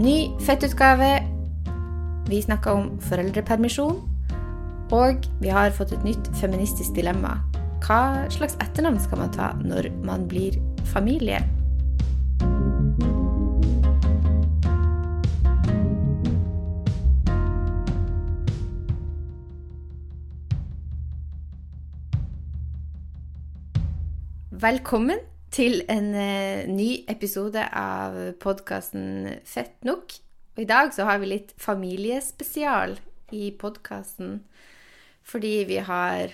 Ny fettutgave. Vi snakker om foreldrepermisjon. Og vi har fått et nytt feministisk dilemma. Hva slags etternavn skal man ta når man blir familie? Velkommen til en eh, ny episode av podkasten Fett nok. Og i dag så har vi litt familiespesial i podkasten fordi vi har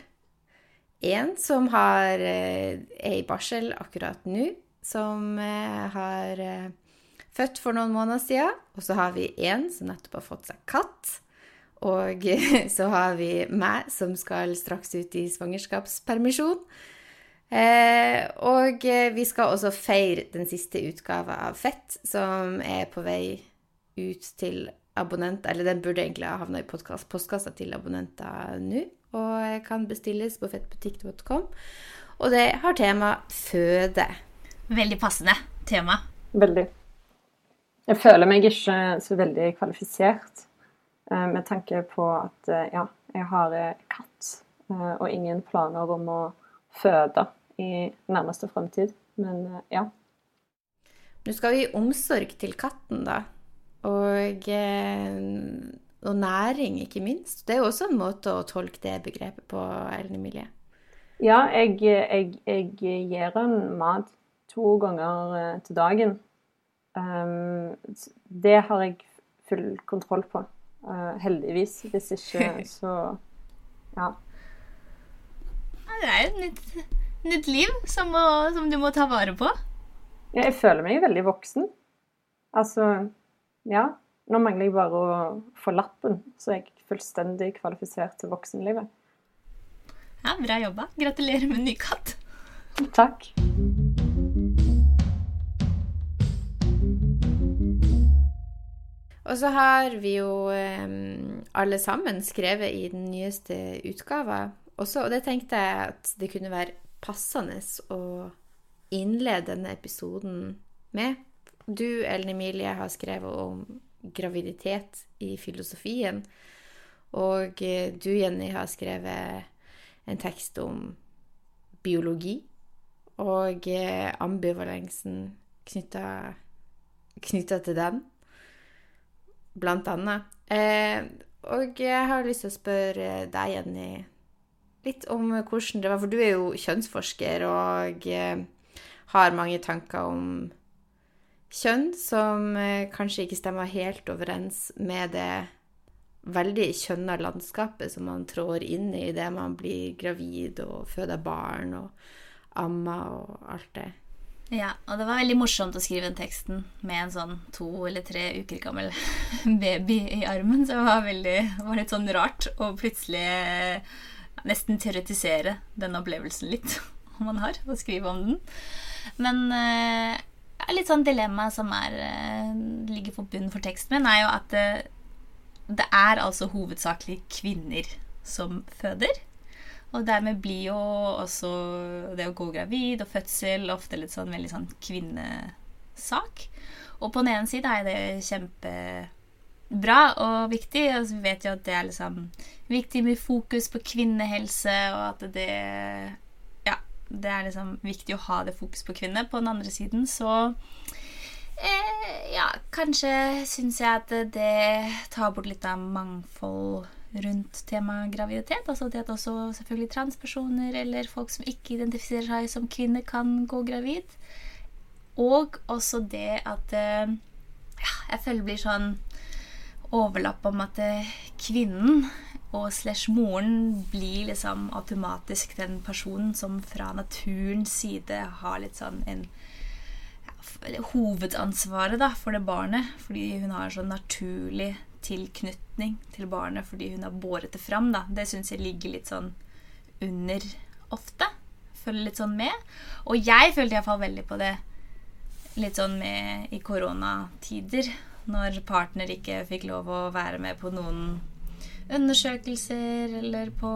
en som har, eh, er i barsel akkurat nå, som eh, har eh, født for noen måneder siden. Og så har vi en som nettopp har fått seg katt. Og så har vi meg som skal straks ut i svangerskapspermisjon. Eh, og vi skal også feire den siste utgava av Fett, som er på vei ut til abonnenter. Eller den burde egentlig ha havna i postkassa til abonnenter nå. Og kan bestilles på fettbutikk.com. Og det har tema føde. Veldig passende tema. Veldig. Jeg føler meg ikke så veldig kvalifisert eh, med tanke på at eh, ja, jeg har eh, katt og ingen planer om å føde i nærmeste fremtid. Men ja. Nå skal vi gi omsorg til katten, da. Og, og næring, ikke minst. Det er jo også en måte å tolke det begrepet på, Ellen Emilie. Ja, jeg, jeg, jeg gir en mat to ganger til dagen. Um, det har jeg full kontroll på, heldigvis. Hvis ikke, så ja. Det er jo nytt, nytt liv som, må, som, du må ta vare på. Jeg føler meg veldig voksen. Altså, ja. Nå mangler jeg bare å få lappen, så jeg er jeg fullstendig kvalifisert til voksenlivet. Ja, Bra jobba. Gratulerer med ny katt. Takk. Og så har vi jo um, alle sammen skrevet i den nyeste utgava også, og det tenkte jeg at det kunne være passende å innlede denne episoden med. Du, Ellen Emilie, har skrevet om graviditet i filosofien. Og du, Jenny, har skrevet en tekst om biologi og ambivalensen knytta til den blant annet. Eh, og jeg har lyst til å spørre deg, Jenny, litt om hvordan det var. For du er jo kjønnsforsker og eh, har mange tanker om kjønn som eh, kanskje ikke stemmer helt overens med det veldig kjønna landskapet som man trår inn i idet man blir gravid og føder barn og ammer og alt det. Ja, og det var veldig morsomt å skrive den teksten med en sånn to eller tre uker gammel baby i armen. Så det var, veldig, var litt sånn rart å plutselig nesten teoretisere den opplevelsen litt om man har, og skrive om den. Men eh, litt sånn dilemma som er, eh, ligger for bunnen for teksten min, er jo at det, det er altså hovedsakelig kvinner som føder. Og dermed blir jo også det å gå gravid og fødsel ofte litt sånn veldig sånn kvinnesak. Og på den ene side er det kjempebra og viktig. Altså, vi vet jo at det er liksom viktig med fokus på kvinnehelse, og at det Ja, det er liksom viktig å ha det fokus på kvinner. På den andre siden så eh, Ja, kanskje syns jeg at det tar bort litt av mangfold rundt temaet graviditet. Altså det at også selvfølgelig transpersoner eller folk som ikke identifiserer seg som kvinner, kan gå gravid. Og også det at ja, jeg føler det blir sånn overlapp om at kvinnen og slash moren blir liksom automatisk den personen som fra naturens side har litt sånn en hovedansvaret da, for det barnet. Fordi hun har en sånn naturlig tilknytning til barnet fordi hun har båret det fram. Da. Det syns jeg ligger litt sånn under ofte. Følger litt sånn med. Og jeg følte iallfall veldig på det litt sånn med i koronatider. Når partner ikke fikk lov å være med på noen undersøkelser eller på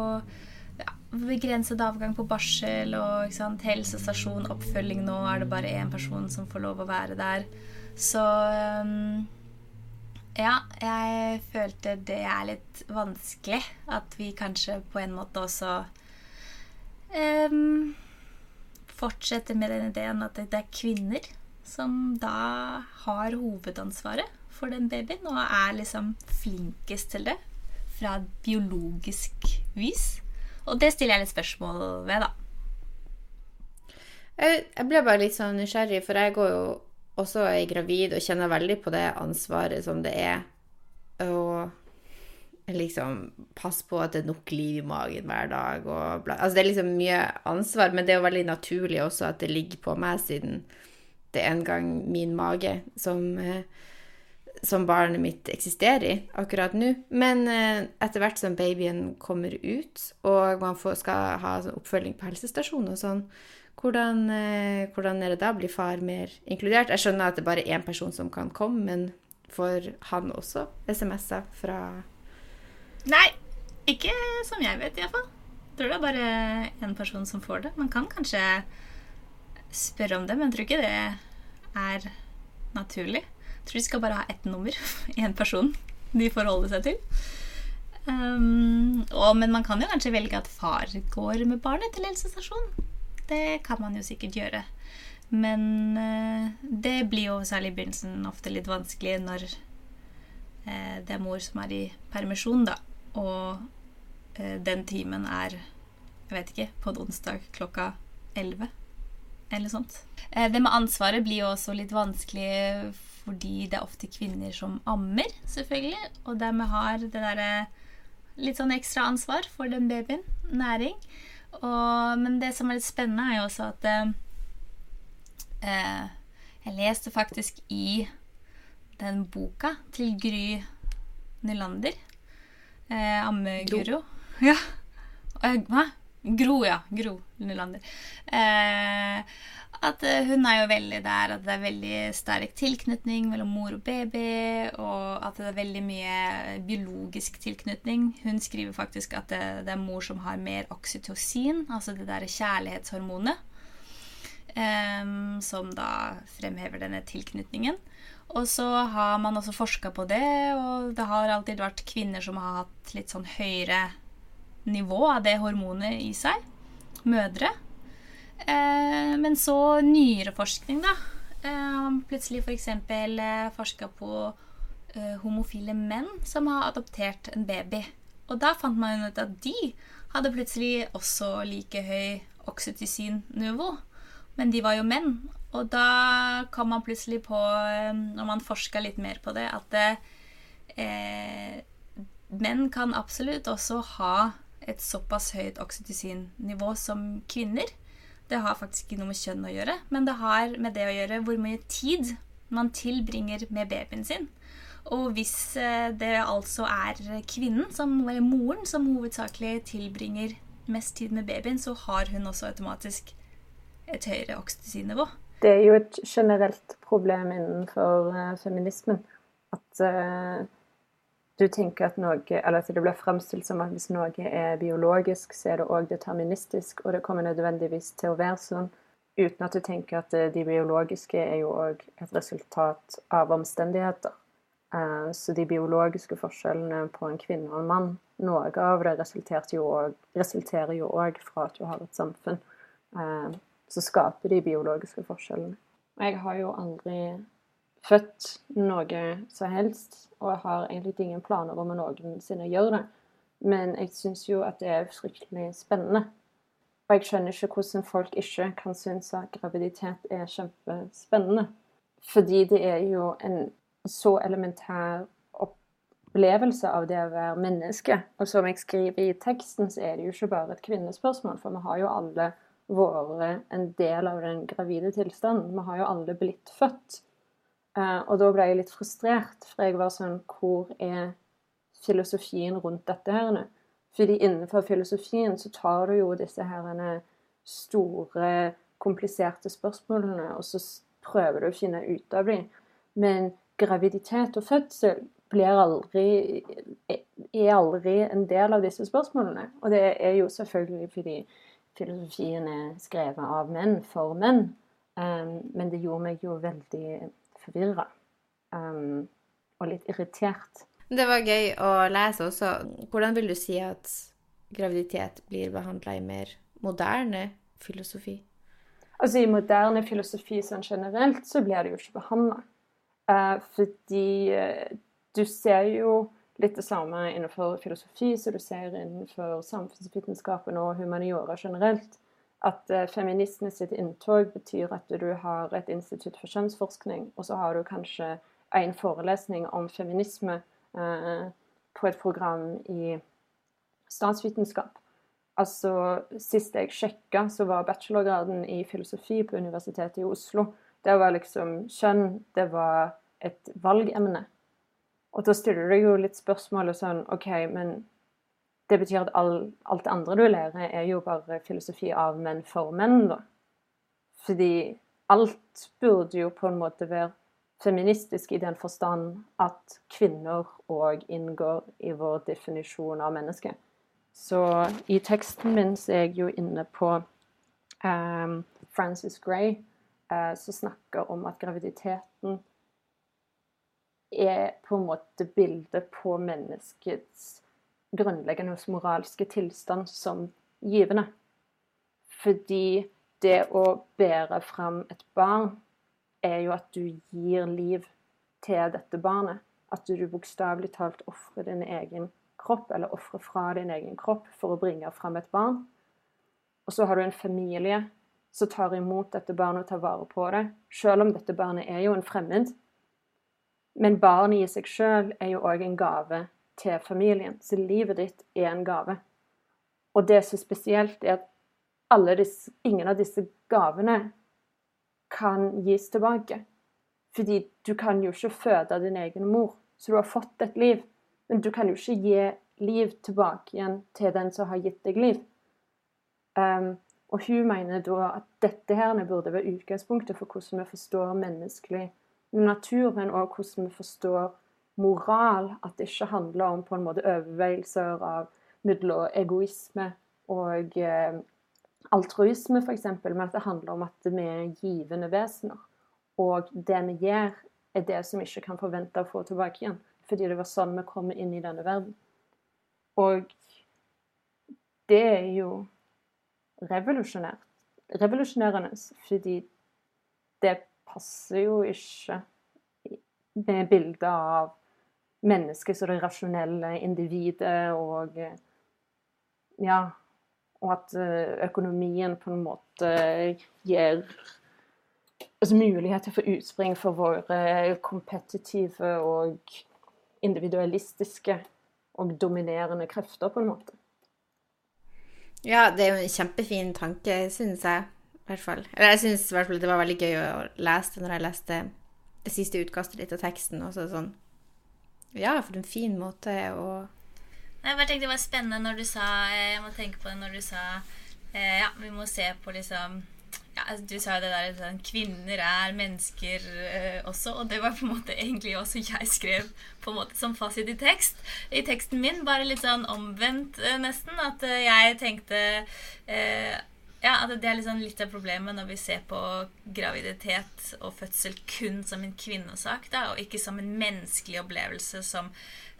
ja, begrenset avgang på barsel og sant, helsestasjon, oppfølging nå er det bare én person som får lov å være der. Så um, Ja, jeg følte det er litt vanskelig. At vi kanskje på en måte også um, fortsetter med den ideen at det er kvinner som da har hovedansvaret for den babyen, og er liksom flinkest til det fra biologisk vis. Og det stiller jeg litt spørsmål ved, da. Jeg ble bare litt sånn nysgjerrig, for jeg går jo også er gravid og kjenner veldig på det ansvaret som det er å liksom passe på at det er nok liv i magen hver dag og bla. Altså det er liksom mye ansvar, men det er jo veldig naturlig også at det ligger på meg, siden det er en gang min mage som, eh, som barnet mitt eksisterer i akkurat nå. Men eh, etter hvert som babyen kommer ut, og man får, skal ha sånn oppfølging på helsestasjonen og sånn, hvordan, eh, hvordan, er det da? Blir far mer inkludert? Jeg skjønner at det er bare én person som kan komme, men får han også SMS-er fra Nei, ikke som jeg vet, iallfall. Tror det er bare én person som får det. Man kan kanskje spørre om det, men jeg tror ikke det er naturlig. Jeg tror de skal bare ha ett nummer. Én person de forholder seg til. Um, og, men man kan jo kanskje velge at far går med barnet til helsestasjonen. Det kan man jo sikkert gjøre. Men uh, det blir jo særlig i begynnelsen ofte litt vanskelig når uh, det er mor som er i permisjon, da. Og uh, den timen er jeg vet ikke, på en onsdag klokka 11 eller sånt. Det med ansvaret blir jo også litt vanskelig fordi det er ofte kvinner som ammer, selvfølgelig. Og dermed har det derre litt sånn ekstra ansvar for den babyen. Næring. Og, men det som er litt spennende, er jo også at eh, Jeg leste faktisk i den boka til Gry Nylander. Eh, Ammeguro. Ja. Hva? Gro, ja. Gro Nylander. Eh, at eh, hun er jo veldig der at det er veldig sterk tilknytning mellom mor og baby, og at det er veldig mye biologisk tilknytning. Hun skriver faktisk at det, det er mor som har mer oksytocin, altså det derre kjærlighetshormonet, um, som da fremhever denne tilknytningen. Og så har man også forska på det, og det har alltid vært kvinner som har hatt litt sånn høyere nivå av det hormonet i seg. Mødre. Eh, men så nyere forskning, da. Eh, plutselig f.eks. For eh, forska på eh, homofile menn som har adoptert en baby. Og da fant man ut at de hadde plutselig også like høy oksytocin-nivå. Men de var jo menn. Og da kom man plutselig på, når man forska litt mer på det, at eh, menn kan absolutt også ha et såpass høyt oksytocin-nivå som kvinner. Det har faktisk ikke noe med kjønn å gjøre, men det har med det å gjøre hvor mye tid man tilbringer med babyen sin. Og hvis eh, det altså er kvinnen, som, eller moren, som hovedsakelig tilbringer mest tid med babyen, så har hun også automatisk et høyere oksytocinnivå. Det er jo et generelt problem innenfor uh, feminismen at uh, du tenker at noe, eller at det blir fremstilt som at hvis noe er biologisk, så er det òg deterministisk, og det kommer nødvendigvis til å være sånn. Uten at du tenker at de biologiske er jo òg et resultat av omstendigheter. Eh, så de biologiske forskjellene på en kvinne og en mann, noe av det resulterer jo òg fra at du har et samfunn Så skaper de biologiske forskjellene. Jeg har jo aldri født noe som helst, og jeg har egentlig ingen planer om å noensinne gjøre det. Men jeg syns jo at det er fryktelig spennende. Og jeg skjønner ikke hvordan folk ikke kan synes at graviditet er kjempespennende. Fordi det er jo en så elementær opplevelse av det å være menneske. Og som jeg skriver i teksten, så er det jo ikke bare et kvinnespørsmål, for vi har jo alle vært en del av den gravide tilstanden. Vi har jo alle blitt født. Uh, og da ble jeg litt frustrert, for jeg var sånn Hvor er filosofien rundt dette her? Fordi innenfor filosofien så tar du jo disse her store, kompliserte spørsmålene, og så prøver du å finne ut av dem. Men graviditet og fødsel aldri, er aldri en del av disse spørsmålene. Og det er jo selvfølgelig fordi filosofien er skrevet av menn for menn. Um, men det gjorde meg jo veldig forvirra. Um, og litt irritert. Det var gøy å lese også. Hvordan vil du si at graviditet blir behandla i mer moderne filosofi? Altså I moderne filosofi sånn generelt så blir det jo ikke behandla. Uh, fordi eh, du ser jo litt det samme innenfor filosofi som du ser innenfor samfunnsvitenskapen og humaniora generelt. At eh, feminisme sitt inntog betyr at du har et institutt for kjønnsforskning, og så har du kanskje en forelesning om feminisme eh, på et program i statsvitenskap. Altså, Sist jeg sjekka, så var bachelorgraden i filosofi på Universitetet i Oslo Det var liksom kjønn det var et valgemne. Og da stiller du jo litt spørsmålet sånn OK, men det betyr at all, alt det andre du lærer, er jo bare filosofi av menn for menn, da. Fordi alt burde jo på en måte være feministisk i den forstand at kvinner òg inngår i vår definisjon av menneske. Så i teksten min så er jeg jo inne på um, Frances Gray, uh, som snakker om at graviditeten er på en måte bildet på menneskets grunnleggende moralske tilstand som givende. Fordi det å bære fram et barn er jo at du gir liv til dette barnet. At du bokstavelig talt ofrer din egen kropp, eller ofrer fra din egen kropp for å bringe fram et barn. Og så har du en familie som tar imot dette barnet og tar vare på det. Selv om dette barnet er jo en fremmed, men barnet i seg sjøl er jo òg en gave til familien. Så livet ditt er en gave. Og det som er spesielt, er at disse, ingen av disse gavene kan gis tilbake. Fordi du kan jo ikke føde din egen mor, så du har fått et liv. Men du kan jo ikke gi liv tilbake igjen til den som har gitt deg liv. Um, og hun mener da at dette her burde være utgangspunktet for hvordan vi forstår menneskelig natur, men òg hvordan vi forstår moral. At det ikke handler om på en måte overveielser av mellom egoisme og eh, altruisme, f.eks., men at det handler om at vi er givende vesener. Og det vi gjør, er det som vi ikke kan forvente å få tilbake igjen. Fordi det var sånn vi kom inn i denne verden. Og det er jo revolusjonært. Revolusjonerende, fordi det passer jo ikke med bildet av mennesket som det rasjonelle individet og Ja. Og at eh, økonomien på en måte gir altså muligheter for utspring for våre kompetitive og individualistiske og dominerende krefter, på en måte. Ja, det er jo en kjempefin tanke, synes jeg hvert fall. Eller jeg syns det var veldig gøy å lese det når jeg leste det siste utkastet ditt av teksten. Og så sånn Ja, for en fin måte å Jeg bare tenkte det var spennende når du sa Jeg må tenke på det når du sa eh, Ja, vi må se på liksom ja, altså, Du sa jo det der sånn, Kvinner er mennesker eh, også. Og det var på en måte egentlig også jeg skrev på en måte som fasit i tekst. I teksten min, bare litt sånn omvendt eh, nesten. At eh, jeg tenkte eh, ja, altså Det er liksom litt av problemet når vi ser på graviditet og fødsel kun som en kvinnesak, da, og ikke som en menneskelig opplevelse som,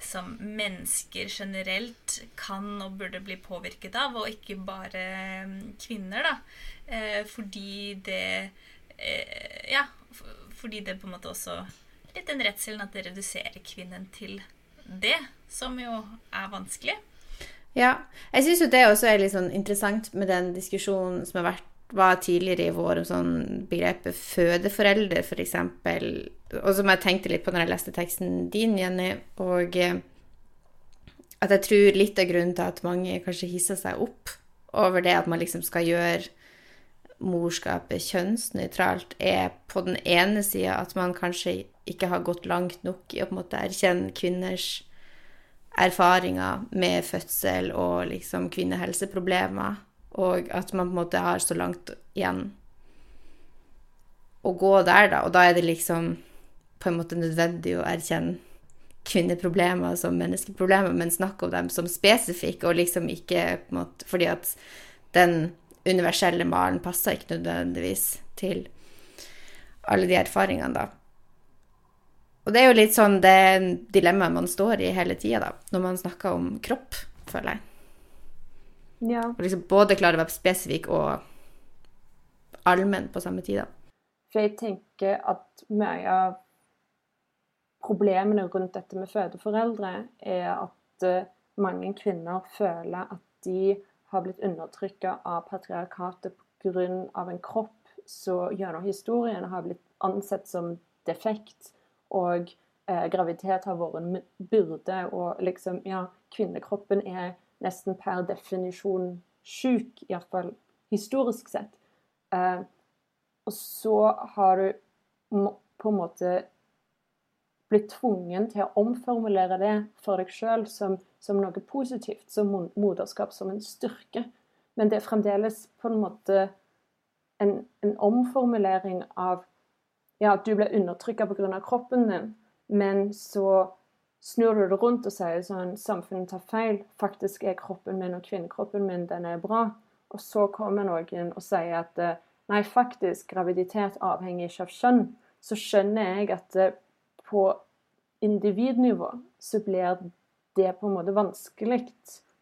som, mennesker generelt kan og burde bli påvirket av, og ikke bare mm, kvinner. da. Eh, fordi det eh, Ja, fordi det på en måte også Litt den redselen at det reduserer kvinnen til det, som jo er vanskelig. Ja. Jeg syns jo det også er litt sånn interessant med den diskusjonen som har vært var tidligere i vår om sånn begrepet fødeforelder, f.eks., og som jeg tenkte litt på når jeg leste teksten din, Jenny, og eh, at jeg tror litt av grunnen til at mange kanskje hisser seg opp over det at man liksom skal gjøre morskapet kjønnsnøytralt, er på den ene sida at man kanskje ikke har gått langt nok i å på en måte erkjenne kvinners erfaringer med fødsel og liksom kvinnehelseproblemer, og at man på en måte har så langt igjen å gå der, da. Og da er det liksom på en måte nødvendig å erkjenne kvinneproblemer som menneskeproblemer, men snakke om dem som spesifikke, og liksom ikke på en måte Fordi at den universelle malen passer ikke nødvendigvis til alle de erfaringene, da. Og det er jo litt sånn det dilemmaet man står i hele tida, da, når man snakker om kropp, føler jeg. Ja. Og liksom både klare å være spesifikk og allmenn på samme tid. da. For jeg tenker at mye av problemene rundt dette med fødeforeldre er at uh, mange kvinner føler at de har blitt undertrykka av patriarkatet pga. en kropp som gjennom historien har blitt ansett som defekt, og eh, graviditet har vært en byrde, og liksom, ja, kvinnekroppen er nesten per definisjon sjuk, iallfall historisk sett. Eh, og så har du på en måte blitt tvungen til å omformulere det for deg sjøl som, som, noe positivt, som moderskap, som en styrke. Men det er fremdeles på en måte en, en omformulering av ja, at du ble undertrykka pga. kroppen din, men så snur du det rundt og sier sånn Samfunnet tar feil. Faktisk er kroppen min og kvinnekroppen min den er bra. Og så kommer noen og sier at nei, faktisk, graviditet avhenger ikke av kjønn. Så skjønner jeg at på individnivå så blir det på en måte vanskelig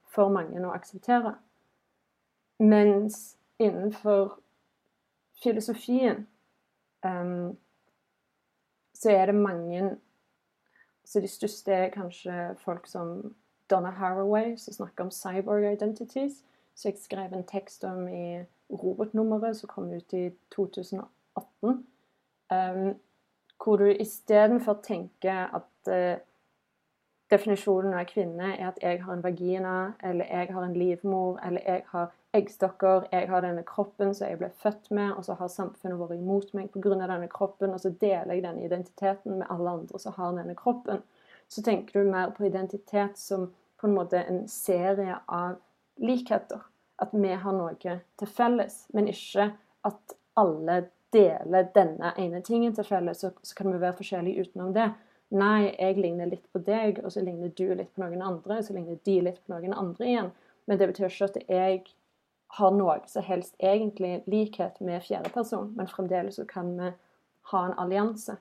for mange å akseptere. Mens innenfor filosofien um, så er det mange så De største er kanskje folk som Donna Haraway, som snakker om cyborg identities. Så jeg skrev en tekst om i Robotnummeret, som kom ut i 2018. Um, hvor du istedenfor tenker at uh, definisjonen av kvinne er at jeg har en vagina, eller jeg har en livmor, eller jeg har eggstokker, jeg har denne kroppen som jeg ble født med, og så har samfunnet vært imot meg pga. denne kroppen, og så deler jeg denne identiteten med alle andre som har denne kroppen. Så tenker du mer på identitet som på en måte en serie av likheter. At vi har noe til felles, men ikke at alle deler denne ene tingen til felles, så, så kan vi være forskjellige utenom det. Nei, jeg ligner litt på deg, og så ligner du litt på noen andre, og så ligner de litt på noen andre igjen. Men det betyr ikke at jeg har noe som helst egentlig likhet med fjerdeperson, men fremdeles så kan vi ha en allianse.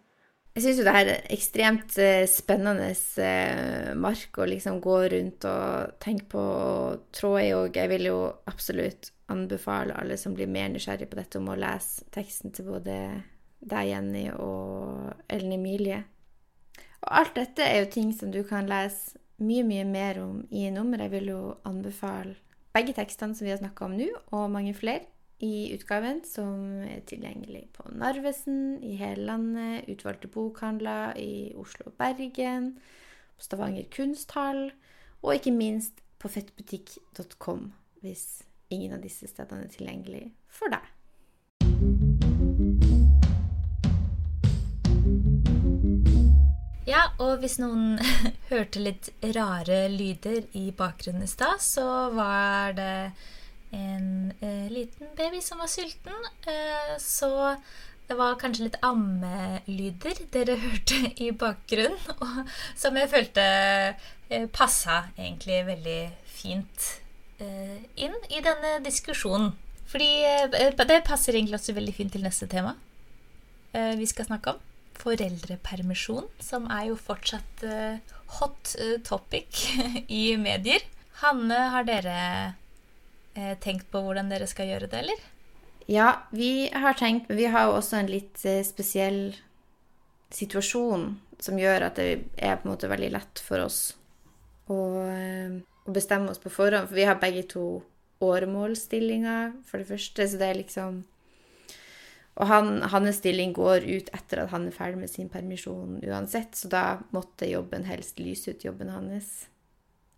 Jeg syns jo det her er ekstremt eh, spennende eh, mark å liksom gå rundt og tenke på og trå i, og jeg vil jo absolutt anbefale alle som blir mer nysgjerrig på dette, om å lese teksten til både deg, Jenny, og Ellen Emilie. Og alt dette er jo ting som du kan lese mye, mye mer om i nummeret. Jeg vil jo anbefale begge tekstene som vi har snakka om nå, og mange flere, i utgaven som er tilgjengelig på Narvesen i hele landet, utvalgte bokhandler i Oslo og Bergen, på Stavanger kunsthall, og ikke minst på fettbutikk.com, hvis ingen av disse stedene er tilgjengelig for deg. Og hvis noen hørte litt rare lyder i bakgrunnen i stad, så var det en eh, liten baby som var sulten. Eh, så det var kanskje litt ammelyder dere hørte i bakgrunnen, og, som jeg følte eh, passa egentlig veldig fint Eh, inn i denne diskusjonen. Fordi eh, det passer egentlig også veldig fint til neste tema eh, vi skal snakke om. Foreldrepermisjon, som er jo fortsatt hot topic i medier. Hanne, har dere tenkt på hvordan dere skal gjøre det, eller? Ja, vi har tenkt, men vi har jo også en litt spesiell situasjon som gjør at det er på en måte veldig lett for oss å å bestemme oss på forhånd, for vi har begge to åremålsstillinger, for det første, så det er liksom Og han, hans stilling går ut etter at han er ferdig med sin permisjon uansett, så da måtte jobben helst lyse ut jobben hans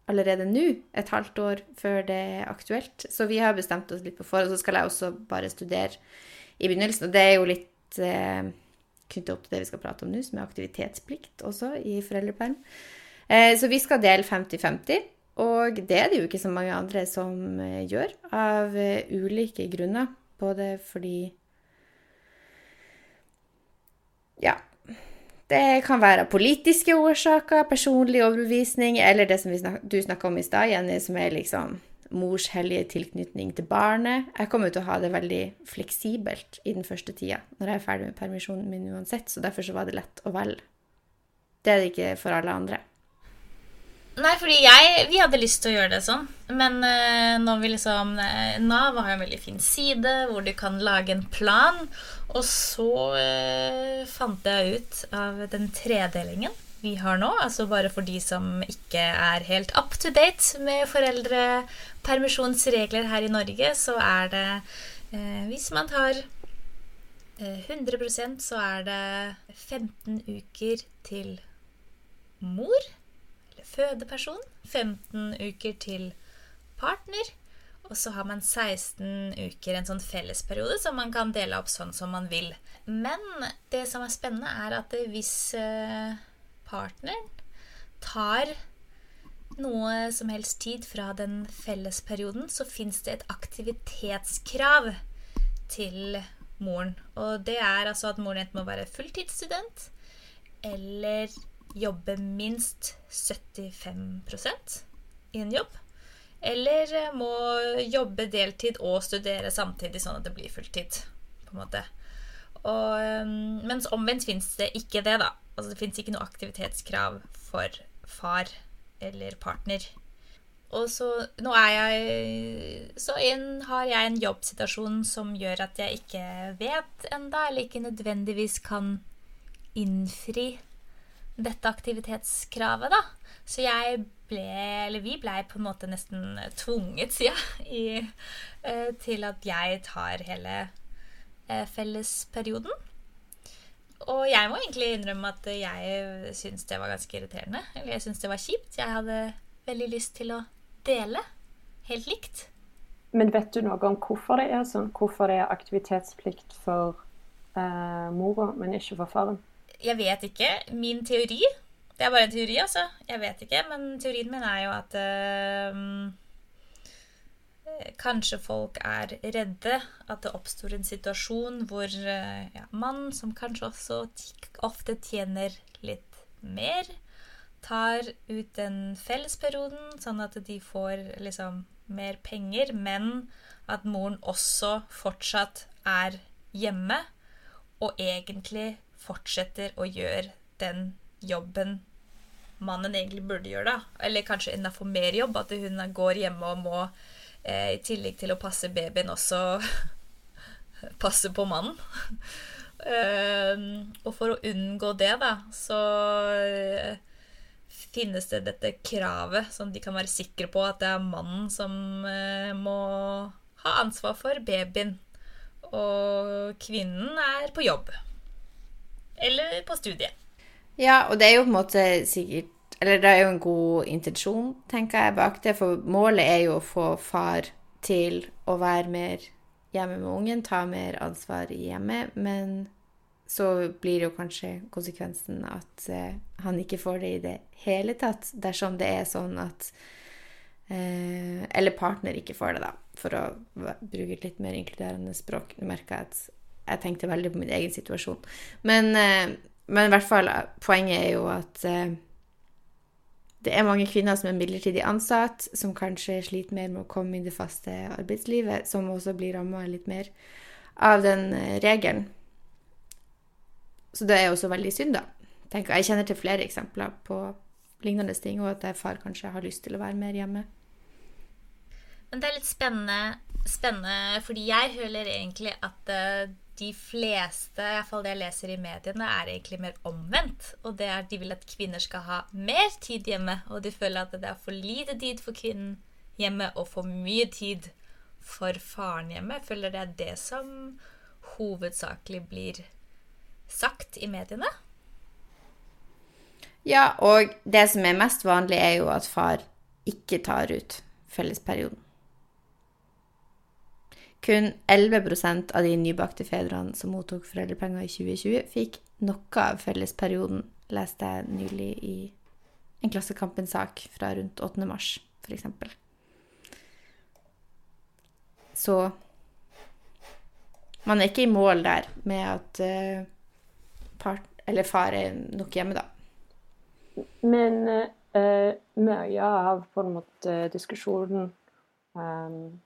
allerede nå, et halvt år før det er aktuelt. Så vi har bestemt oss litt på forhånd. Så skal jeg også bare studere i begynnelsen, og det er jo litt eh, knyttet opp til det vi skal prate om nå, som er aktivitetsplikt også i foreldreperm. Eh, så vi skal dele 50-50. Og det er det jo ikke så mange andre som eh, gjør, av eh, ulike grunner. Både fordi Ja. Det kan være politiske årsaker, personlig overbevisning, eller det som snak du snakka om i stad, Jenny, som er liksom mors hellige tilknytning til barnet. Jeg kommer til å ha det veldig fleksibelt i den første tida, når jeg er ferdig med permisjonen min uansett, så derfor så var det lett å velge Det er det ikke for alle andre. Nei, fordi jeg, vi hadde lyst til å gjøre det sånn. Men uh, når vi liksom uh, Nav har en veldig fin side hvor du kan lage en plan. Og så uh, fant jeg ut av den tredelingen vi har nå. Altså bare for de som ikke er helt up to date med foreldrepermisjonsregler her i Norge, så er det Hvis man tar 100% så er det 15 uker til mor fødeperson, 15 uker til partner, og så har man 16 uker, en sånn fellesperiode, som man kan dele opp sånn som man vil. Men det som er spennende, er at hvis eh, partneren tar noe som helst tid fra den fellesperioden, så fins det et aktivitetskrav til moren. Og det er altså at moren enten må være fulltidsstudent eller jobbe minst 75% i en jobb. Eller eh, må jobbe deltid og studere samtidig, sånn at det blir fulltid. på en måte. Og, ehm, mens omvendt fins det ikke det, da. Altså Det fins ikke noe aktivitetskrav for far eller partner. Og så nå er jeg Så inn har jeg en jobbsituasjon som gjør at jeg ikke vet enda, eller ikke nødvendigvis kan innfri dette aktivitetskravet, da. Så jeg ble, eller vi blei på en måte nesten tvunget, sier jeg, eh, til at jeg tar hele eh, fellesperioden. Og jeg må egentlig innrømme at jeg syns det var ganske irriterende. Eller jeg syns det var kjipt. Jeg hadde veldig lyst til å dele helt likt. Men vet du noe om hvorfor det er sånn? Hvorfor det er aktivitetsplikt for eh, mora, men ikke for faren? Jeg vet ikke. Min teori Det er bare en teori, altså. Jeg vet ikke. Men teorien min er jo at øh, Kanskje folk er redde. At det oppstår en situasjon hvor øh, ja, mann, som kanskje også ofte tjener litt mer, tar ut den fellesperioden, sånn at de får liksom mer penger, men at moren også fortsatt er hjemme og egentlig fortsetter å gjøre den jobben mannen egentlig burde gjøre, da. Eller kanskje enda få mer jobb. At hun går hjemme og må, eh, i tillegg til å passe babyen, også passe på mannen. uh, og for å unngå det, da, så uh, finnes det dette kravet som de kan være sikre på at det er mannen som uh, må ha ansvar for babyen. Og kvinnen er på jobb eller på studiet. Ja, og det er jo på en måte sikkert Eller det er jo en god intensjon, tenker jeg, bak det. For målet er jo å få far til å være mer hjemme med ungen, ta mer ansvar i hjemmet. Men så blir jo kanskje konsekvensen at uh, han ikke får det i det hele tatt, dersom det er sånn at uh, Eller partner ikke får det, da, for å bruke et litt mer inkluderende språk. Nå merker at jeg tenkte veldig på min egen situasjon. Men, eh, men i hvert fall, poenget er jo at eh, det er mange kvinner som er midlertidig ansatt, som kanskje sliter mer med å komme i det faste arbeidslivet, som også blir ramma litt mer av den eh, regelen. Så det er også veldig synd, da. Tenk, jeg kjenner til flere eksempler på lignende ting, og at far kanskje har lyst til å være mer hjemme. Men det er litt spennende, spennende fordi jeg føler egentlig at de fleste, iallfall det jeg leser i mediene, er egentlig mer omvendt. Og det er de vil at kvinner skal ha mer tid hjemme, og de føler at det er for lite tid for kvinnen hjemme og for mye tid for faren hjemme. Jeg føler det er det som hovedsakelig blir sagt i mediene. Ja, og det som er mest vanlig, er jo at far ikke tar ut fellesperioden. Kun 11% av de nybakte fedrene som mottok foreldrepenger i 2020, fikk noe av fellesperioden, leste jeg nylig i en Klassekampen-sak fra rundt 8. mars, f.eks. Så man er ikke i mål der med at uh, part, eller far er nok hjemme, da. Men uh, mye av på en måte diskusjonen um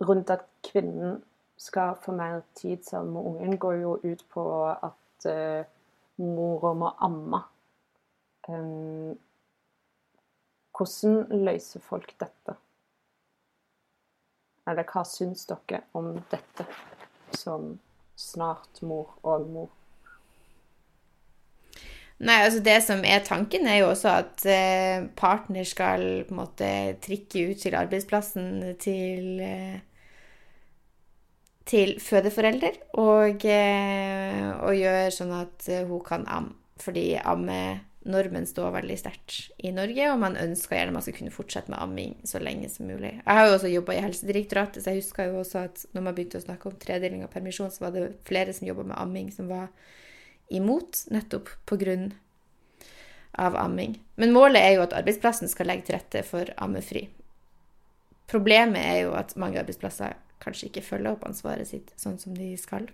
rundt at kvinnen skal få mer tid sammen med ungen, går jo ut på at uh, mora må amme um, Hvordan løser folk dette? Eller hva syns dere om dette som snart mor og mor? Nei, altså Det som er tanken, er jo også at eh, partner skal på en måte trikke ut til arbeidsplassen til eh, til fødeforelder og, eh, og gjøre sånn at hun kan amme. Fordi ammenormen står veldig sterkt i Norge, og man ønsker gjerne man skal kunne fortsette med amming så lenge som mulig. Jeg har jo også jobba i Helsedirektoratet, så jeg husker jo også at når man begynte å snakke om tredeling av permisjon, så var det flere som jobba med amming, som var imot, nettopp på grunn av amming. Men målet er jo at arbeidsplassen skal legge til rette for ammefri. Problemet er jo at mange arbeidsplasser kanskje ikke følger opp ansvaret sitt sånn som de skal.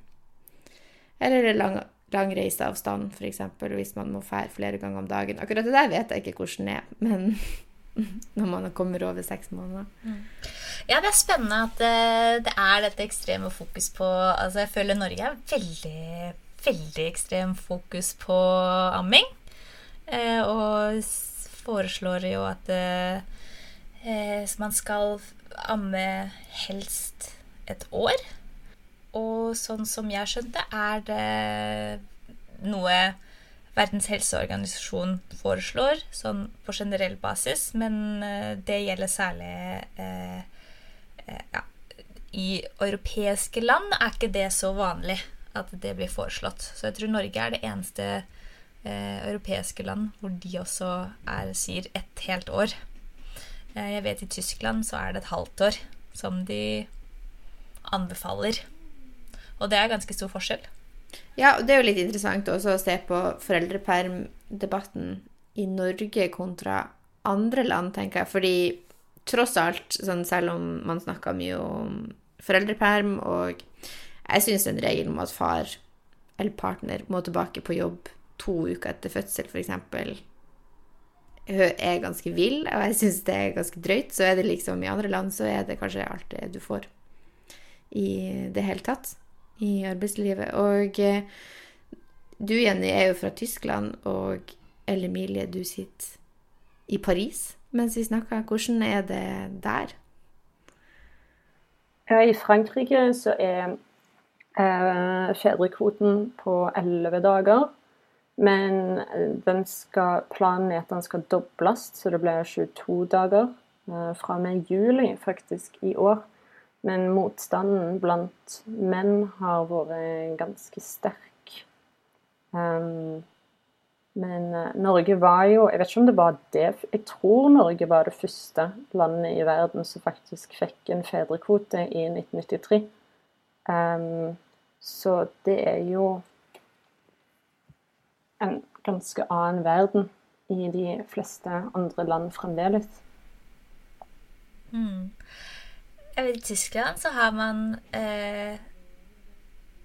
Eller lang, lang reiseavstand, f.eks., hvis man må fære flere ganger om dagen. Akkurat det der vet jeg ikke hvordan det er, men når man kommer over seks måneder. Mm. Ja, det er spennende at det, eh, det er dette ekstreme fokus på Altså, jeg føler Norge er veldig, veldig ekstrem fokus på amming. Eh, og foreslår jo at eh, eh man skal amme helst et år. Og sånn som jeg skjønte, er det noe Verdens helseorganisasjon foreslår, sånn på generell basis, men eh, det gjelder særlig eh, eh, ja, I europeiske land er ikke det så vanlig at det blir foreslått. Så jeg tror Norge er det eneste eh, europeiske land hvor de også er, sier et helt år. Eh, jeg vet i Tyskland så er det et halvt år som de anbefaler. Og det er ganske stor forskjell. Ja, og det er jo litt interessant også å se på foreldrepermdebatten i Norge kontra andre land, tenker jeg. Fordi tross alt, sånn selv om man snakker mye om foreldreperm, og jeg syns en regel om at far eller partner må tilbake på jobb to uker etter fødsel, f.eks., er ganske vill, og jeg syns det er ganske drøyt. Så er det liksom i andre land så er det kanskje alt det du får i det hele tatt i arbeidslivet. Og eh, du, Jenny, er jo fra Tyskland, og Elle Emilie, du sitter i Paris mens vi snakker. Hvordan er det der? Ja, I Frankrike så er eh, fedrekvoten på elleve dager. Men den skal, planen er at den skal dobles, så det blir 22 dager eh, fra og med juli faktisk i år. Men motstanden blant menn har vært ganske sterk. Um, men uh, Norge var jo Jeg vet ikke om det var det Jeg tror Norge var det første landet i verden som faktisk fikk en fedrekvote i 1993. Um, så det er jo en ganske annen verden i de fleste andre land fremdeles. Mm. I Tyskland så har man eh,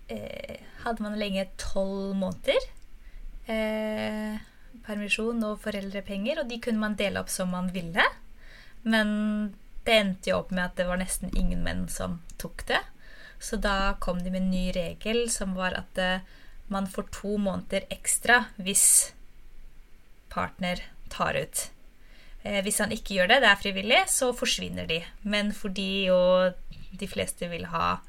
eh, Hadde man lenge tolv måneder eh, permisjon og foreldrepenger, og de kunne man dele opp som man ville. Men det endte jo opp med at det var nesten ingen menn som tok det. Så da kom de med en ny regel som var at eh, man får to måneder ekstra hvis partner tar ut Eh, hvis han ikke gjør det, det er frivillig, så forsvinner de. Men fordi jo de fleste vil ha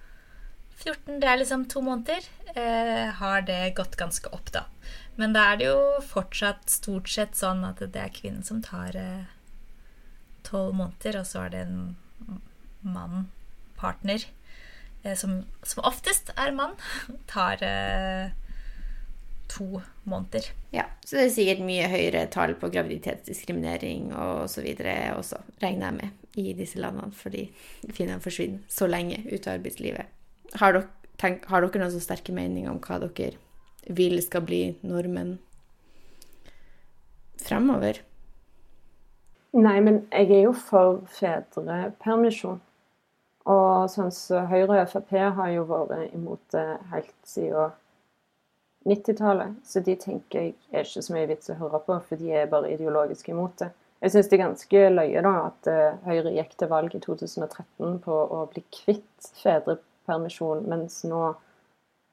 14, det er liksom to måneder, eh, har det gått ganske opp, da. Men da er det jo fortsatt stort sett sånn at det er kvinnen som tar eh, tolv måneder, og så er det en mann, partner, eh, som, som, oftest er mann, tar eh, to måneder. Ja, så det er sikkert mye høyere tall på graviditetsdiskriminering og så videre også, regner jeg med, i disse landene, fordi kvinnene forsvinner så lenge ut av arbeidslivet. Har dere, tenk, har dere noen så sterke meninger om hva dere vil skal bli normen fremover? Nei, men jeg er jo for fedrepermisjon. Og sånn så Høyre og Frp har jo vært imot det helt siden 90-tallet. Så de tenker jeg er ikke så mye vits å høre på, for de er bare ideologisk imot det. Jeg syns det er ganske løye da at uh, Høyre gikk til valg i 2013 på å bli kvitt fedrepermisjon, mens nå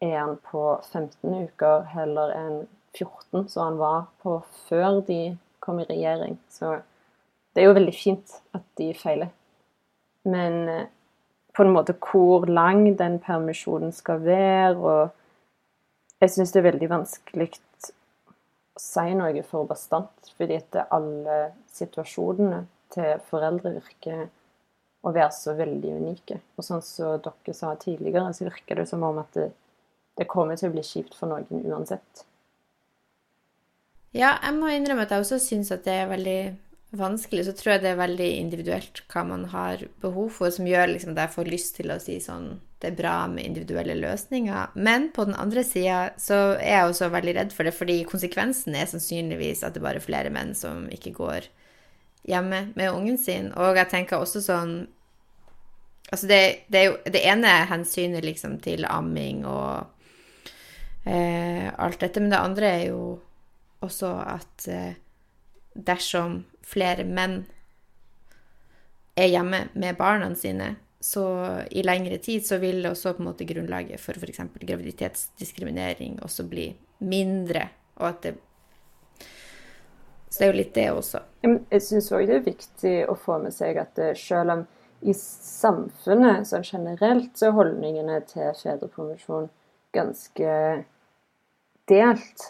er han på 15 uker heller enn 14 som han var på før de kom i regjering. Så det er jo veldig fint at de feiler. Men eh, på en måte hvor lang den permisjonen skal være, og jeg syns det er veldig vanskelig å si noe for bastant, fordi etter alle situasjonene til foreldre virker å være så veldig unike. Og sånn som dere sa tidligere, så virker det som om at det, det kommer til å bli kjipt for noen uansett. Ja, jeg må innrømme at jeg også syns at det er veldig vanskelig. Så tror jeg det er veldig individuelt hva man har behov for, som gjør liksom at jeg får lyst til å si sånn det er bra med individuelle løsninger. Men på den andre sida så er jeg også veldig redd for det, fordi konsekvensen er sannsynligvis at det bare er flere menn som ikke går hjemme med ungen sin. Og jeg tenker også sånn Altså, det, det er jo det ene hensynet liksom til amming og eh, alt dette, men det andre er jo også at eh, dersom flere menn er hjemme med barna sine, så i lengre tid så vil også på en måte grunnlaget for f.eks. graviditetsdiskriminering også bli mindre, og at det så det er jo litt det også. Jeg syns òg det er viktig å få med seg at eh, selv om i samfunnet sånn generelt så er holdningene til fedrepermisjon ganske delt.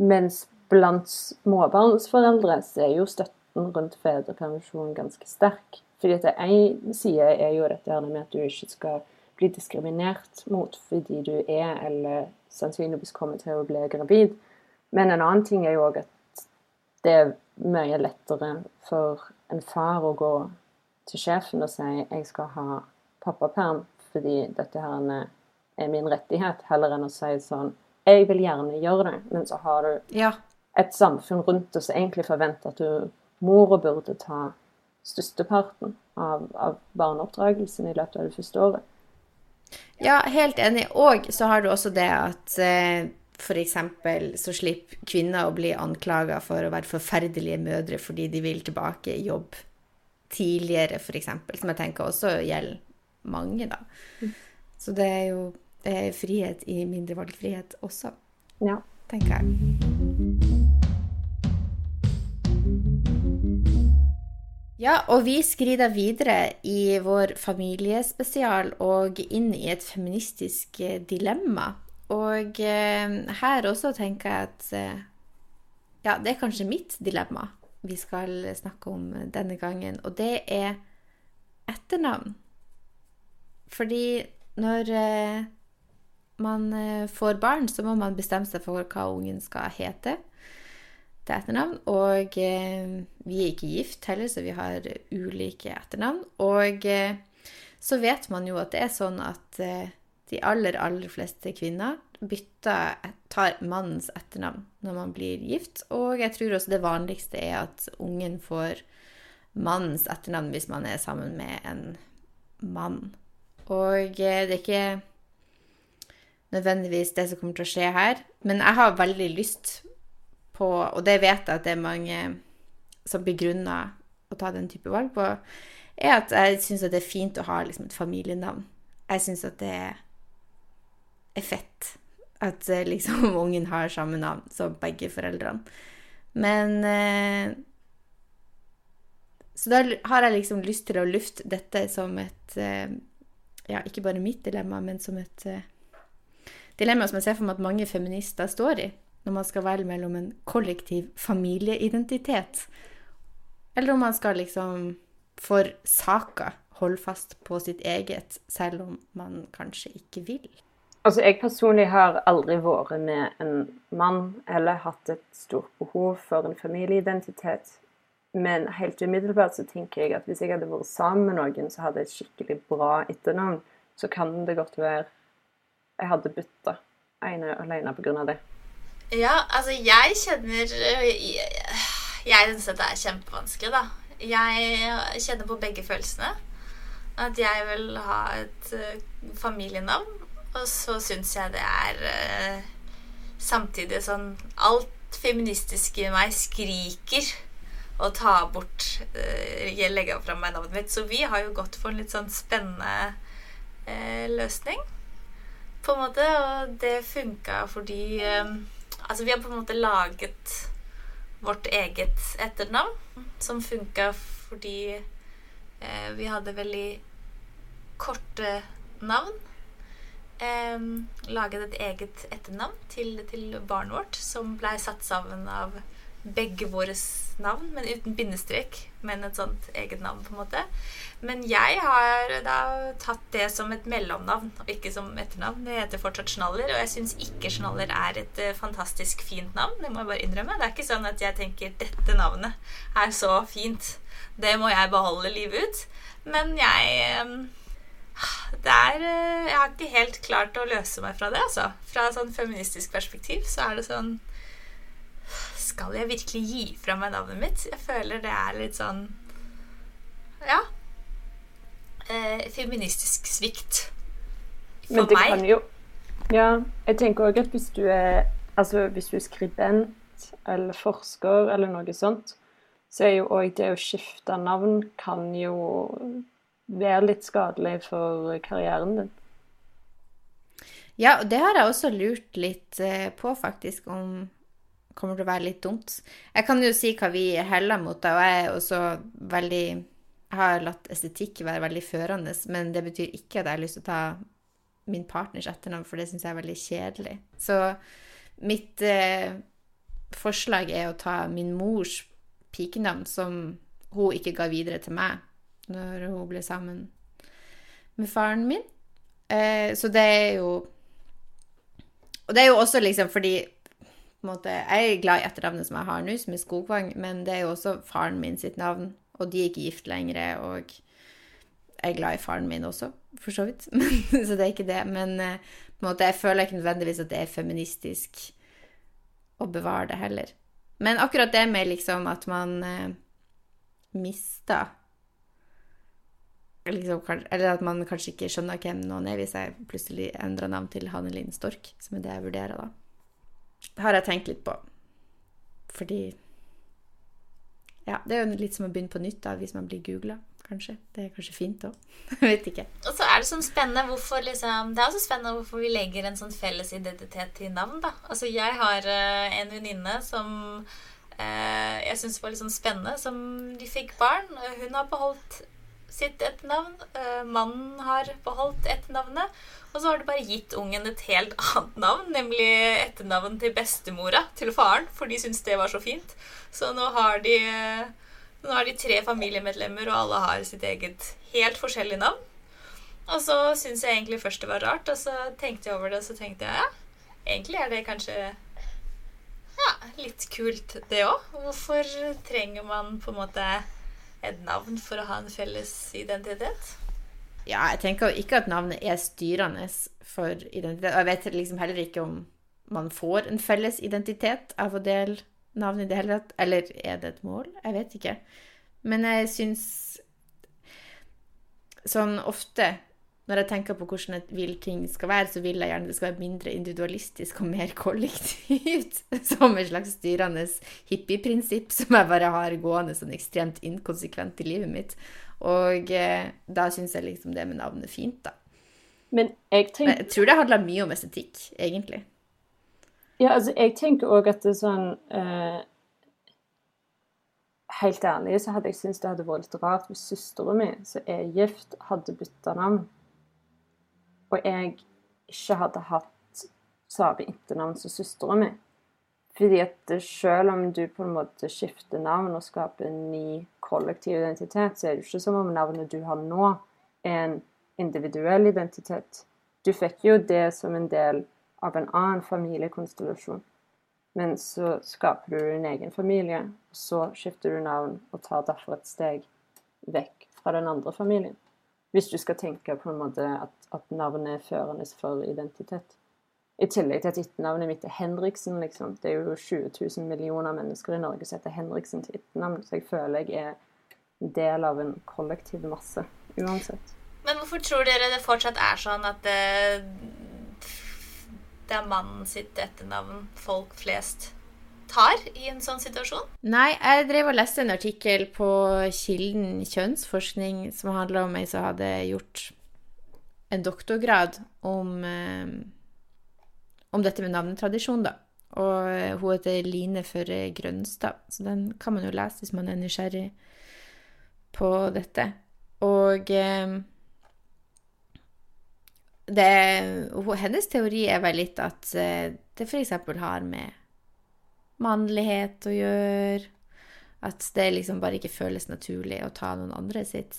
Mens blant småbarnsforeldre så er jo støtten rundt fedrepermisjon ganske sterk. Fordi at én side er jo dette her med at du ikke skal bli diskriminert mot fordi du er eller sannsynligvis kommer til å bli gravid. Men en annen ting er jo òg at det er mye lettere for en far å gå til sjefen og si 'jeg skal ha pappaperm fordi dette her er min rettighet', heller enn å si sånn 'jeg vil gjerne gjøre det', men så har du ja. et samfunn rundt deg som egentlig forventer at du mora burde ta størsteparten av, av barneoppdragelsen i løpet av det første året. Ja, helt enig. Og så har du også det at eh, F.eks. så slipper kvinner å bli anklaga for å være forferdelige mødre fordi de vil tilbake i jobb tidligere, f.eks. Som jeg tenker også gjelder mange, da. Mm. Så det er jo det er frihet i mindre valgfrihet også, ja. tenker jeg. Ja, og vi skrider videre i vår familiespesial og inn i et feministisk dilemma. Og eh, her også tenker jeg at eh, ja, det er kanskje mitt dilemma vi skal snakke om denne gangen, og det er etternavn. Fordi når eh, man eh, får barn, så må man bestemme seg for hva ungen skal hete til etternavn. Og eh, vi er ikke gift heller, så vi har ulike etternavn. Og eh, så vet man jo at det er sånn at de aller, aller fleste kvinner bytter, tar mannens etternavn når man blir gift. Og jeg tror også det vanligste er at ungen får mannens etternavn hvis man er sammen med en mann. Og det er ikke nødvendigvis det som kommer til å skje her, men jeg har veldig lyst på, og det vet jeg at det er mange som begrunner å ta den type valg på, er at jeg syns det er fint å ha liksom, et familienavn. Jeg syns at det er fett. At eh, liksom ungen har samme navn som begge foreldrene. Men eh, Så da har jeg liksom lyst til å lufte dette som et eh, Ja, ikke bare mitt dilemma, men som et eh, dilemma som jeg ser for meg at mange feminister står i når man skal velge mellom en kollektiv familieidentitet, eller om man skal liksom for saka holde fast på sitt eget, selv om man kanskje ikke vil. Altså, Jeg personlig har aldri vært med en mann eller hatt et stort behov for en familieidentitet. Men helt umiddelbart så tenker jeg at hvis jeg hadde vært sammen med noen som hadde et skikkelig bra etternavn, så kan det godt være jeg hadde bytta ene alene pga. det. Ja, altså jeg kjenner Jeg, jeg syns det er kjempevanskelig, da. Jeg kjenner på begge følelsene. At jeg vil ha et uh, familienavn og så syns jeg det er uh, samtidig sånn Alt feministisk i meg skriker å ta bort uh, Legge fram meg navnet mitt. Så vi har jo gått for en litt sånn spennende løsning, på en måte. Og det funka fordi Altså, vi har på en måte laget vårt eget etternavn, som funka fordi eh, vi hadde veldig korte navn. Eh, laget et eget etternavn til, til barnet vårt, som blei satt sammen av begge våre navn, men uten bindestrek, men et sånt eget navn, på en måte. Men jeg har da tatt det som et mellomnavn, og ikke som etternavn. Det heter fortsatt Schnaller, og jeg syns ikke Schnaller er et uh, fantastisk fint navn. Det må jeg bare innrømme. Det er ikke sånn at jeg tenker dette navnet er så fint. Det må jeg beholde livet ut. Men jeg um, det er uh, Jeg har ikke helt klart å løse meg fra det, altså. Fra et sånn feministisk perspektiv så er det sånn skal jeg virkelig gi fra meg navnet mitt? Jeg føler det er litt sånn Ja. Eh, feministisk svikt. For Men det meg. Kan jo, ja, jeg tenker òg at hvis du er Altså hvis du er skribent eller forsker eller noe sånt, så er jo òg det å skifte navn kan jo være litt skadelig for karrieren din. Ja, og det har jeg også lurt litt eh, på, faktisk, om kommer til å være litt dumt. Jeg kan jo si hva vi heller mot, og jeg er også veldig har latt estetikk være veldig førende, men det betyr ikke at jeg har lyst til å ta min partners etternavn, for det syns jeg er veldig kjedelig. Så mitt eh, forslag er å ta min mors pikenavn, som hun ikke ga videre til meg når hun ble sammen med faren min. Eh, så det er jo Og det er jo også liksom fordi måte, Jeg er glad i etternavnet som jeg har nå, som er Skogvang, men det er jo også faren min sitt navn, og de er ikke gift lenger, og jeg er glad i faren min også, for så vidt. så det er ikke det. Men eh, på en måte, jeg føler ikke nødvendigvis at det er feministisk å bevare det heller. Men akkurat det med liksom at man eh, mister liksom, Eller at man kanskje ikke skjønner hvem noen er, hvis jeg plutselig endrer navn til Hanne Stork, som er det jeg vurderer, da. Har jeg tenkt litt på. Fordi Ja, det er jo litt som å begynne på nytt da, hvis man blir googla, kanskje. Det er kanskje fint òg. vet ikke. Og så er det sånn spennende hvorfor liksom Det er også spennende hvorfor vi legger en sånn felles identitet til navn, da. Altså, jeg har uh, en venninne som uh, jeg syns var litt sånn spennende, som de fikk barn. Hun har beholdt sitt etternavn. Uh, mannen har beholdt etternavnet. Og så har du bare gitt ungen et helt annet navn, nemlig etternavn til bestemora til faren, for de syntes det var så fint. Så nå har de, nå har de tre familiemedlemmer, og alle har sitt eget helt forskjellig navn. Og så syntes jeg egentlig først det var rart, og så tenkte jeg over det, og så tenkte jeg ja, egentlig er det kanskje ja, litt kult, det òg. Hvorfor trenger man på en måte et navn for å ha en felles identitet? Ja, jeg tenker ikke at navnet er styrende for identitet. Og jeg vet liksom heller ikke om man får en felles identitet av å dele navn i det hele tatt. Eller er det et mål? Jeg vet ikke. Men jeg syns sånn ofte når jeg tenker på hvordan jeg vil ting skal være, så vil jeg gjerne det skal være mindre individualistisk og mer kollektivt. Som et slags styrende hippieprinsipp som jeg bare har gående sånn ekstremt inkonsekvent i livet mitt. Og eh, da syns jeg liksom det med navnet fint, da. Men jeg tenker Men Jeg tror det handler mye om estetikk, egentlig. Ja, altså, jeg tenker òg at det er sånn eh, Helt ærlig så hadde jeg syntes det hadde vært litt rart hvis søstera mi, som er gift, hadde bytta navn. Og jeg ikke hadde hatt samme etternavn som søstera mi. Fordi at selv om du på en måte skifter navn og skaper en ny kollektiv identitet, så er det ikke som om navnet du har nå, er en individuell identitet. Du fikk jo det som en del av en annen familiekonstellasjon. Men så skaper du din egen familie, og så skifter du navn og tar derfor et steg vekk fra den andre familien. Hvis du skal tenke på en måte at, at navnet er førende for identitet. I tillegg til at etternavnet mitt er Henriksen, liksom. Det er jo 20 000 millioner mennesker i Norge som heter Henriksen til etternavn, så jeg føler jeg er en del av en kollektiv masse uansett. Men hvorfor tror dere det fortsatt er sånn at det, det er mannen sitt etternavn folk flest tar i en sånn situasjon? Nei, jeg drev og leste en artikkel på Kilden kjønnsforskning som handla om ei som hadde gjort en doktorgrad om eh, om dette med navnetradisjon, da. Og eh, hun heter Line Førre Grønstad, så den kan man jo lese hvis man er nysgjerrig på dette. Og eh, det, hennes teori er vel litt at det f.eks. har med mannlighet å gjøre. At det liksom bare ikke føles naturlig å ta noen andre sitt,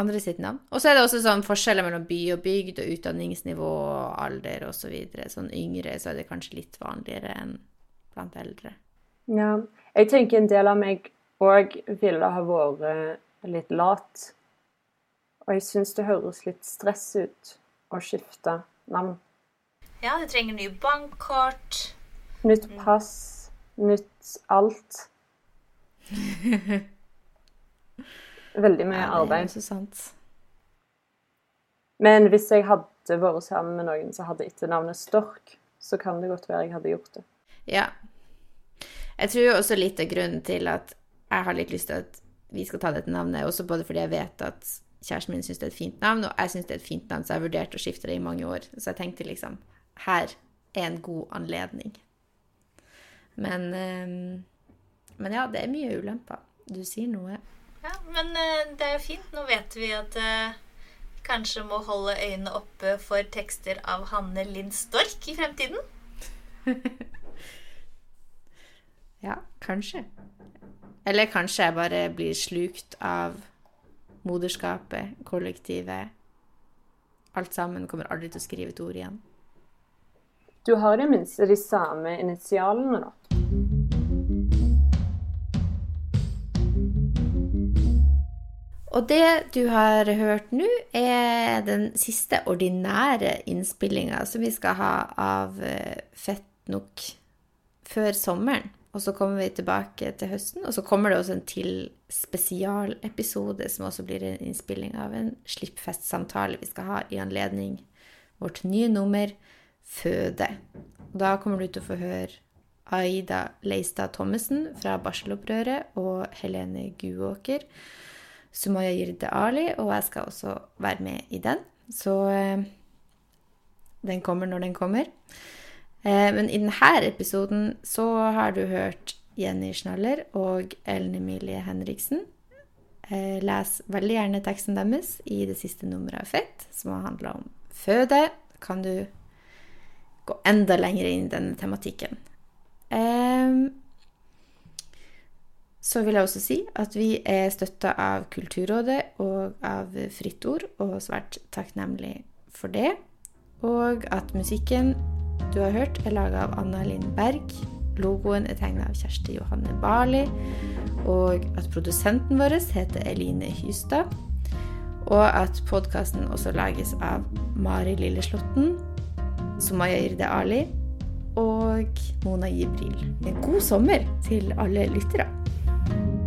andre sitt navn. Og så er det også sånn forskjeller mellom by og bygd og utdanningsnivå og alder osv. Så videre. sånn yngre så er det kanskje litt vanligere enn blant eldre. Ja. Jeg tenker en del av meg òg ville ha vært litt lat. Og jeg syns det høres litt stress ut å skifte navn. Ja, du trenger ny bankkort. Nytt pass. Nytt alt. Veldig mye Ja, arbeid. det er så sant. Men hvis jeg hadde vært sammen med noen som hadde etternavnet Stork, så kan det godt være jeg hadde gjort det. Ja. Jeg tror også litt av grunnen til at jeg har litt lyst til at vi skal ta dette navnet, også både fordi jeg vet at kjæresten min syns det er et fint navn, og jeg syns det er et fint navn, så jeg har vurdert å skifte det i mange år. Så jeg tenkte liksom her er en god anledning. Men, eh, men ja, det er mye ulemper. Du sier noe. Ja, Men eh, det er jo fint. Nå vet vi at uh, kanskje må holde øynene oppe for tekster av Hanne Lind Stork i fremtiden. Ja, kanskje. Eller kanskje jeg bare blir slukt av moderskapet, kollektivet. Alt sammen kommer aldri til å skrive et ord igjen. Du har i det minste de samme initialene, da. Og det du har hørt nå, er den siste ordinære innspillinga som vi skal ha av eh, Fett nok før sommeren. Og så kommer vi tilbake til høsten, og så kommer det også en til spesialepisode som også blir en innspilling av en slippfestsamtale vi skal ha i anledning vårt nye nummer Føde. Og da kommer du til å få høre Aida Leistad Thommessen fra Barselopprøret og Helene Guåker. Sumaya Jirde Ali, og jeg skal også være med i den. Så eh, den kommer når den kommer. Eh, men i denne episoden så har du hørt Jenny Schnaller og Ellen Emilie Henriksen. Eh, les veldig gjerne teksten deres i det siste nummeret av Fett, som har handla om føde. Kan du gå enda lenger inn i denne tematikken. Eh, så vil jeg også si at vi er støtta av Kulturrådet og av Fritt Ord, og svært takknemlig for det. Og at musikken du har hørt, er laga av Anna Linn Berg. Logoen er tegna av Kjersti Johanne Barli. Og at produsenten vår heter Eline Hystad. Og at podkasten også lages av Mari Lilleslåtten, Sumaya Irde Ali og Mona Jibril. God sommer til alle lyttere. thank you